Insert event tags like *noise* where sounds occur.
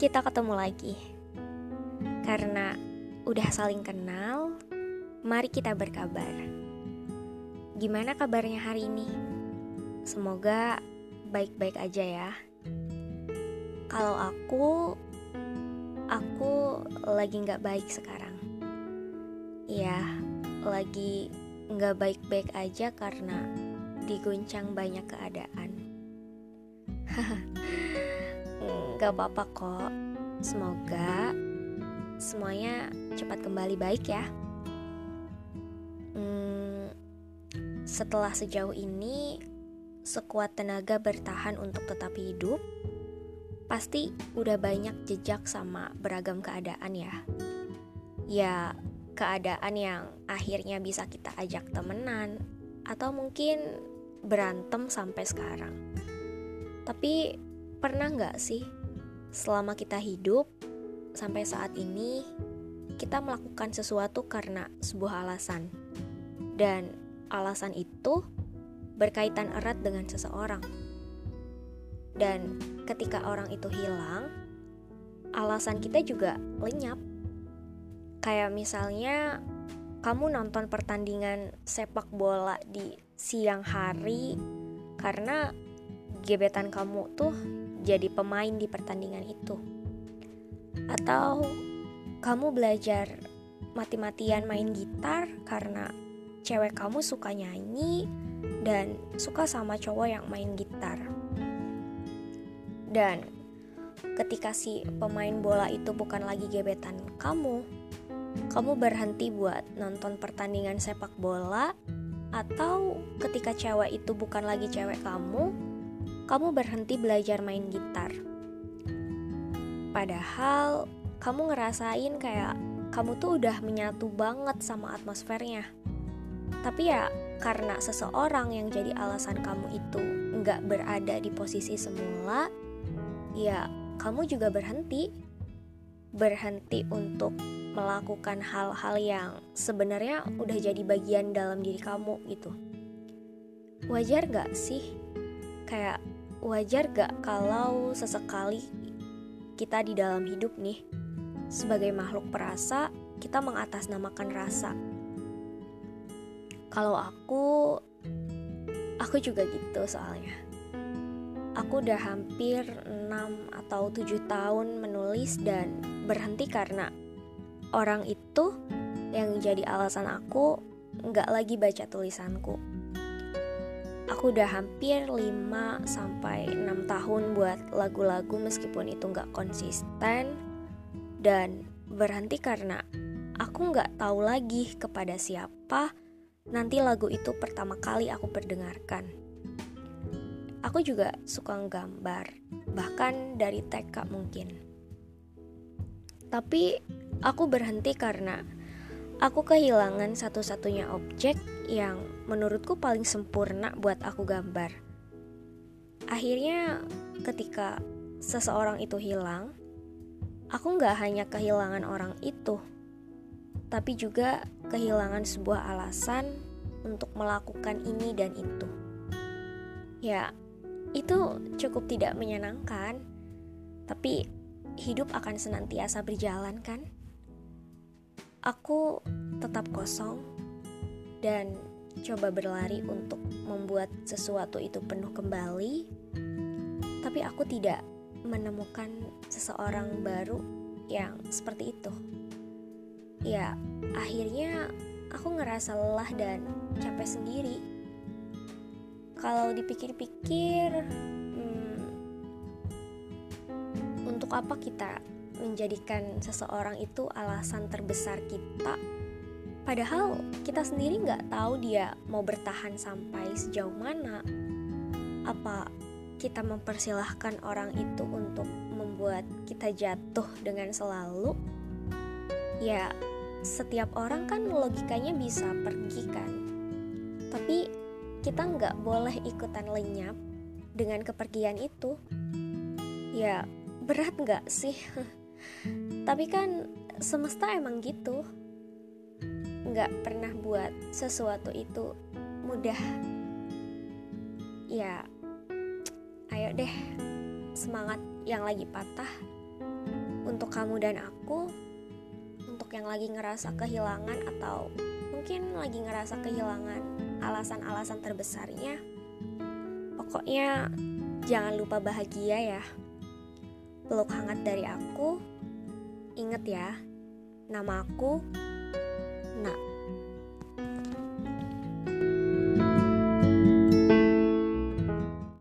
kita ketemu lagi. Karena udah saling kenal, mari kita berkabar. Gimana kabarnya hari ini? Semoga baik-baik aja ya. Kalau aku, aku lagi nggak baik sekarang. Iya, lagi nggak baik-baik aja karena diguncang banyak keadaan. *laughs* Gak apa-apa kok. Semoga semuanya cepat kembali baik ya. Hmm, setelah sejauh ini, sekuat tenaga bertahan untuk tetap hidup, pasti udah banyak jejak sama beragam keadaan ya. Ya, keadaan yang akhirnya bisa kita ajak temenan, atau mungkin berantem sampai sekarang. Tapi pernah nggak sih selama kita hidup sampai saat ini kita melakukan sesuatu karena sebuah alasan. Dan alasan itu berkaitan erat dengan seseorang. Dan ketika orang itu hilang alasan kita juga lenyap. Kayak misalnya kamu nonton pertandingan sepak bola di siang hari karena gebetan kamu tuh jadi pemain di pertandingan itu. Atau kamu belajar mati-matian main gitar karena cewek kamu suka nyanyi dan suka sama cowok yang main gitar. Dan ketika si pemain bola itu bukan lagi gebetan kamu, kamu berhenti buat nonton pertandingan sepak bola atau ketika cewek itu bukan lagi cewek kamu, kamu berhenti belajar main gitar. Padahal kamu ngerasain kayak kamu tuh udah menyatu banget sama atmosfernya. Tapi ya karena seseorang yang jadi alasan kamu itu nggak berada di posisi semula, ya kamu juga berhenti. Berhenti untuk melakukan hal-hal yang sebenarnya udah jadi bagian dalam diri kamu gitu. Wajar gak sih? Kayak wajar gak kalau sesekali kita di dalam hidup nih, sebagai makhluk perasa, kita mengatasnamakan rasa. Kalau aku, aku juga gitu soalnya. Aku udah hampir 6 atau 7 tahun menulis dan berhenti karena orang itu yang jadi alasan aku nggak lagi baca tulisanku aku udah hampir 5 sampai 6 tahun buat lagu-lagu meskipun itu nggak konsisten dan berhenti karena aku nggak tahu lagi kepada siapa nanti lagu itu pertama kali aku perdengarkan. Aku juga suka gambar, bahkan dari TK mungkin. Tapi aku berhenti karena aku kehilangan satu-satunya objek yang menurutku paling sempurna buat aku gambar. Akhirnya ketika seseorang itu hilang, aku nggak hanya kehilangan orang itu, tapi juga kehilangan sebuah alasan untuk melakukan ini dan itu. Ya, itu cukup tidak menyenangkan, tapi hidup akan senantiasa berjalan kan? Aku tetap kosong dan coba berlari untuk membuat sesuatu itu penuh kembali, tapi aku tidak menemukan seseorang baru yang seperti itu. Ya, akhirnya aku ngerasa lelah dan capek sendiri. Kalau dipikir-pikir, hmm, untuk apa kita menjadikan seseorang itu alasan terbesar kita. Padahal kita sendiri nggak tahu dia mau bertahan sampai sejauh mana. Apa kita mempersilahkan orang itu untuk membuat kita jatuh dengan selalu? Ya setiap orang kan logikanya bisa pergi kan. Tapi kita nggak boleh ikutan lenyap dengan kepergian itu. Ya berat nggak sih *laughs* Tapi kan semesta emang gitu. Nggak pernah buat sesuatu itu mudah. Ya, ayo deh, semangat yang lagi patah. untuk kamu dan aku, untuk yang lagi ngerasa kehilangan atau mungkin lagi ngerasa kehilangan alasan-alasan terbesarnya, pokoknya jangan lupa bahagia ya. Peluk hangat dari aku, inget ya, nama aku.